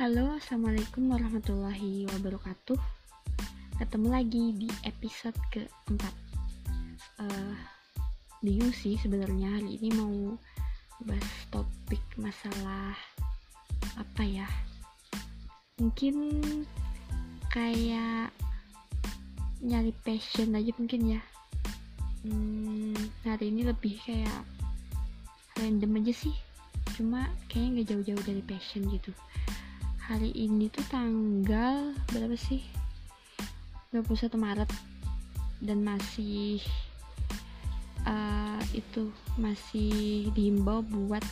Halo, assalamualaikum warahmatullahi wabarakatuh. Ketemu lagi di episode keempat. Uh, bingung sih sebenarnya hari ini mau bahas topik masalah apa ya? Mungkin kayak nyari passion aja mungkin ya. Hmm, hari ini lebih kayak random aja sih. Cuma kayaknya nggak jauh-jauh dari passion gitu hari ini tuh tanggal berapa sih? 21 Maret. Dan masih uh, itu masih diimbau buat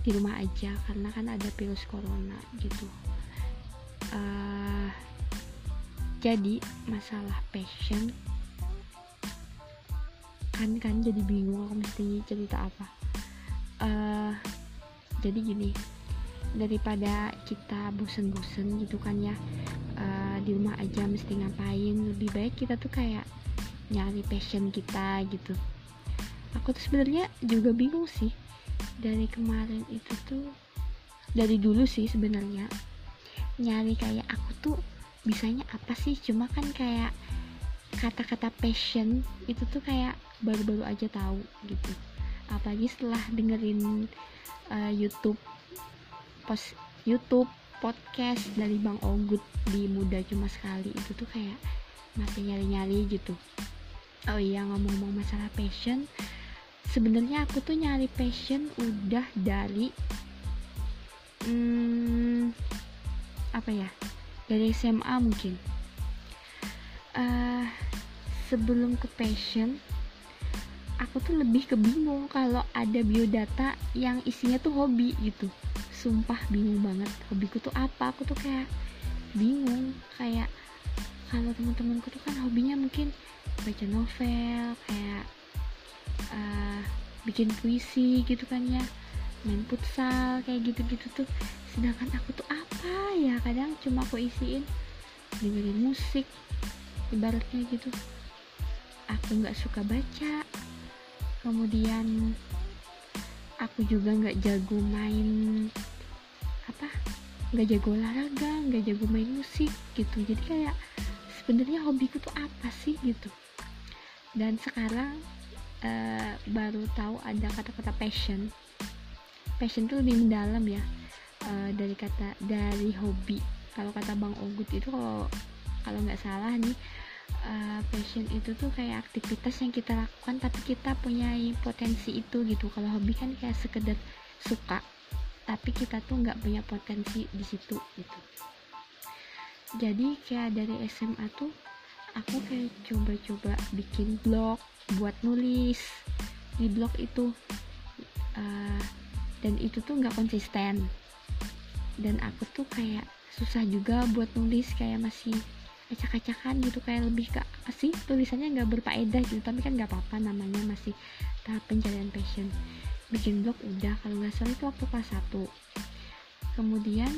di rumah aja. Karena kan ada virus corona gitu. Uh, jadi masalah passion kan kan jadi bingung aku mesti cerita apa. Uh, jadi gini daripada kita bosen-bosen gitu kan ya. Uh, di rumah aja mesti ngapain. Lebih baik kita tuh kayak nyari passion kita gitu. Aku tuh sebenarnya juga bingung sih. Dari kemarin itu tuh dari dulu sih sebenarnya nyari kayak aku tuh bisanya apa sih? Cuma kan kayak kata-kata passion itu tuh kayak baru-baru aja tahu gitu. Apalagi setelah dengerin uh, YouTube post YouTube podcast dari Bang Ogut di Muda Cuma Sekali. Itu tuh kayak masih nyari-nyari gitu. Oh iya ngomong-ngomong masalah passion sebenarnya aku tuh nyari passion udah dari hmm, apa ya dari SMA mungkin. Uh, sebelum ke passion aku tuh lebih kebingung kalau ada biodata yang isinya tuh hobi gitu sumpah bingung banget hobiku tuh apa? Aku tuh kayak bingung kayak kalau teman-temanku tuh kan hobinya mungkin baca novel kayak uh, bikin puisi gitu kan ya main futsal kayak gitu-gitu tuh. Sedangkan aku tuh apa ya? Kadang cuma aku isiin dengerin musik ibaratnya gitu. Aku nggak suka baca kemudian aku juga nggak jago main nggak jago olahraga nggak jago main musik gitu. Jadi kayak sebenarnya hobiku tuh apa sih gitu. Dan sekarang uh, baru tahu ada kata-kata passion. Passion itu lebih mendalam ya uh, dari kata dari hobi. Kalau kata bang Ogut itu kalau kalau nggak salah nih uh, passion itu tuh kayak aktivitas yang kita lakukan tapi kita punya potensi itu gitu. Kalau hobi kan kayak sekedar suka tapi kita tuh nggak punya potensi di situ gitu. Jadi kayak dari SMA tuh aku kayak coba-coba bikin blog buat nulis. Di blog itu uh, dan itu tuh nggak konsisten. Dan aku tuh kayak susah juga buat nulis kayak masih acak-acakan gitu kayak lebih ke apa sih tulisannya nggak berfaedah gitu. Tapi kan nggak apa-apa namanya masih tahap pencarian passion bikin blog udah kalau nggak salah itu waktu kelas 1 kemudian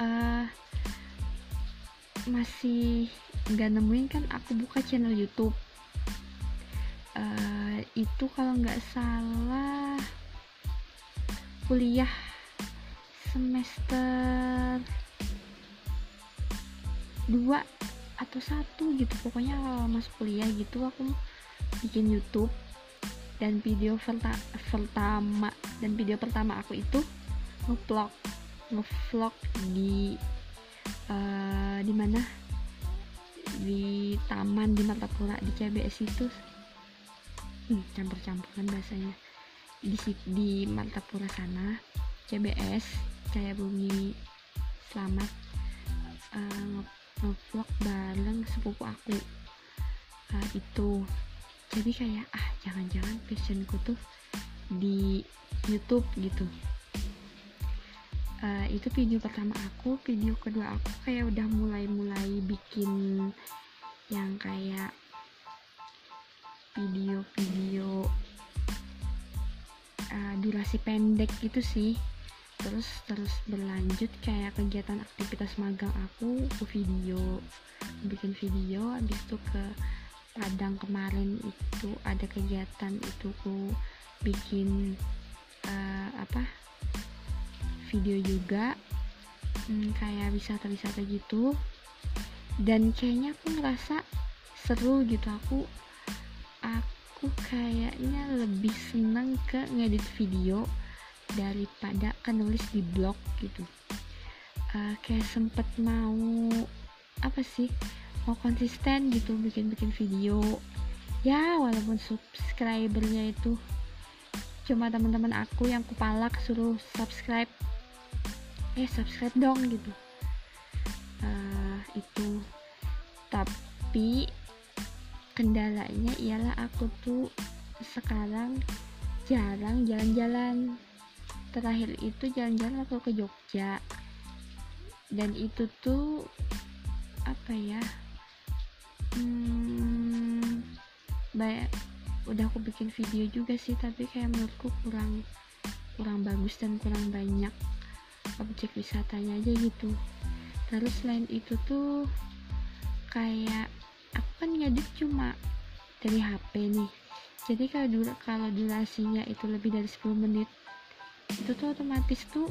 uh, masih nggak nemuin kan aku buka channel YouTube. Uh, itu kalau nggak salah kuliah semester dua atau satu gitu. Pokoknya kalau masuk kuliah gitu aku bikin YouTube dan video pertama dan video pertama aku itu ngevlog ngevlog di uh, di mana? Di taman di Martapura di CBS itu. Hmm, campur-campuran bahasanya. Di di Martapura sana CBS Cahaya Bumi Selamat uh, ngevlog bareng sepupu aku. Uh, itu jadi kayak ah jangan-jangan passionku tuh di YouTube gitu. Uh, itu video pertama aku video kedua aku kayak udah mulai-mulai bikin yang kayak video-video uh, durasi pendek gitu sih. Terus terus berlanjut kayak kegiatan aktivitas magang aku ke video bikin video habis itu ke Padang kemarin itu ada kegiatan itu ku bikin uh, apa video juga hmm, kayak wisata-wisata gitu. Dan kayaknya aku ngerasa seru gitu aku aku kayaknya lebih seneng ke ngedit video daripada ke nulis di blog gitu. Uh, kayak sempet mau apa sih mau konsisten gitu bikin-bikin video. Ya walaupun subscribernya itu cuma teman-teman aku yang kupalak suruh subscribe. Eh subscribe dong gitu. Uh, itu. Tapi kendalanya ialah aku tuh sekarang jarang jalan-jalan. Terakhir itu jalan-jalan aku ke Jogja. Dan itu tuh apa ya hmm, banyak udah aku bikin video juga sih tapi kayak menurutku kurang kurang bagus dan kurang banyak objek wisatanya aja gitu. Terus selain itu tuh kayak aku kan ngedit cuma dari HP nih. Jadi kalau dura kalau durasinya itu lebih dari 10 menit itu tuh otomatis tuh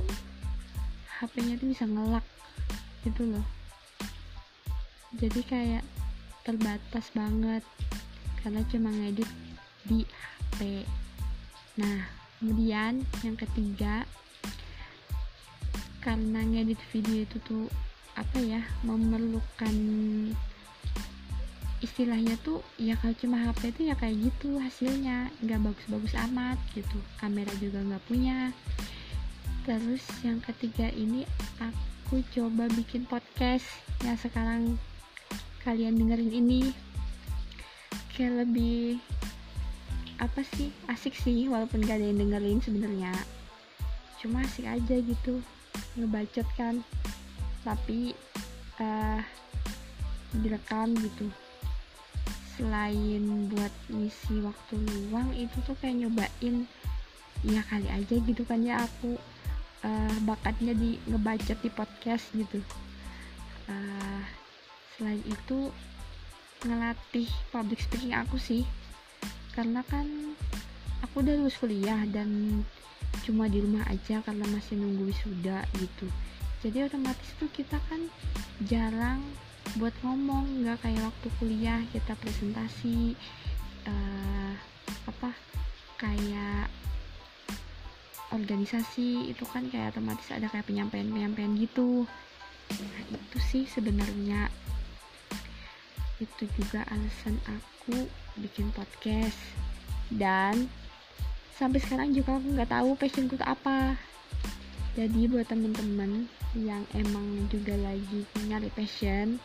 HP-nya tuh bisa ngelak gitu loh. Jadi kayak terbatas banget. Karena cuma ngedit di HP nah kemudian yang ketiga karena ngedit video itu tuh apa ya memerlukan istilahnya tuh ya kalau cuma HP itu ya kayak gitu hasilnya. Nggak bagus-bagus amat gitu. Kamera juga nggak punya. Terus yang ketiga ini aku coba bikin podcast. Yang sekarang kalian dengerin ini kayak lebih apa sih? Asik sih walaupun gak ada yang dengerin sebenarnya. Cuma asik aja gitu ngebacot kan. Tapi uh, direkam gitu. Selain buat ngisi waktu luang itu tuh kayak nyobain. Ya kali aja gitu kan ya aku uh, bakatnya di ngebacot di podcast gitu selain itu ngelatih public speaking aku sih. Karena kan aku udah lulus kuliah dan cuma di rumah aja karena masih nunggu wisuda gitu. Jadi otomatis tuh kita kan jarang buat ngomong nggak kayak waktu kuliah kita presentasi uh, apa kayak organisasi itu kan kayak otomatis ada kayak penyampaian penyampaian gitu. Nah itu sih sebenarnya itu juga alasan aku bikin podcast. Dan sampai sekarang juga aku nggak tahu passionku apa. Jadi buat temen-temen yang emang juga lagi nyari passion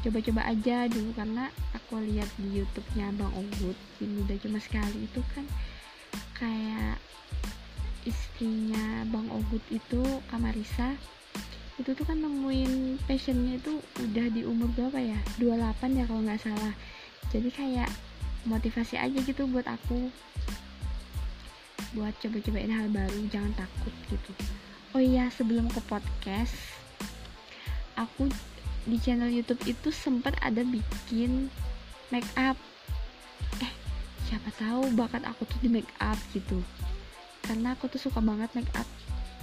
coba-coba aja dulu karena aku lihat di YouTube-nya Bang Ogut ini udah cuma sekali itu kan kayak istrinya Bang Ogut itu Kamarisa itu tuh kan nemuin passionnya itu udah di umur berapa ya? 28 ya kalau nggak salah. Jadi kayak motivasi aja gitu buat aku buat coba-cobain hal baru jangan takut gitu. Oh iya sebelum ke podcast aku di channel YouTube itu sempat ada bikin make up. Eh siapa tahu bakat aku tuh di make up gitu. Karena aku tuh suka banget make up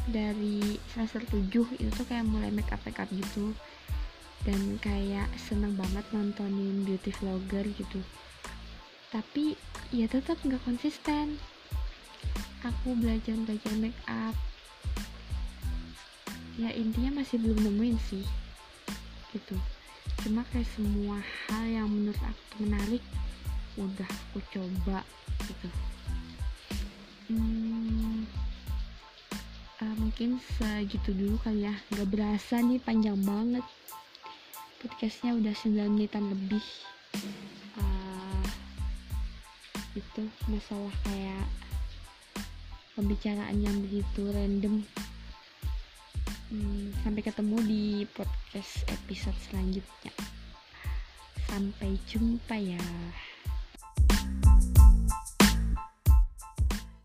dari semester 7 itu tuh kayak mulai make up make up gitu. Dan kayak seneng banget nontonin beauty vlogger gitu. Tapi ya tetap nggak konsisten. Aku belajar belajar make up. Ya intinya masih belum nemuin sih gitu. Cuma kayak semua hal yang menurut aku menarik udah aku coba gitu. Hmm, mungkin segitu dulu kali ya. Nggak berasa nih panjang banget. Podcastnya udah 9 menitan lebih. Uh, itu masalah kayak pembicaraan yang begitu random. Hmm, sampai ketemu di podcast episode selanjutnya. Sampai jumpa ya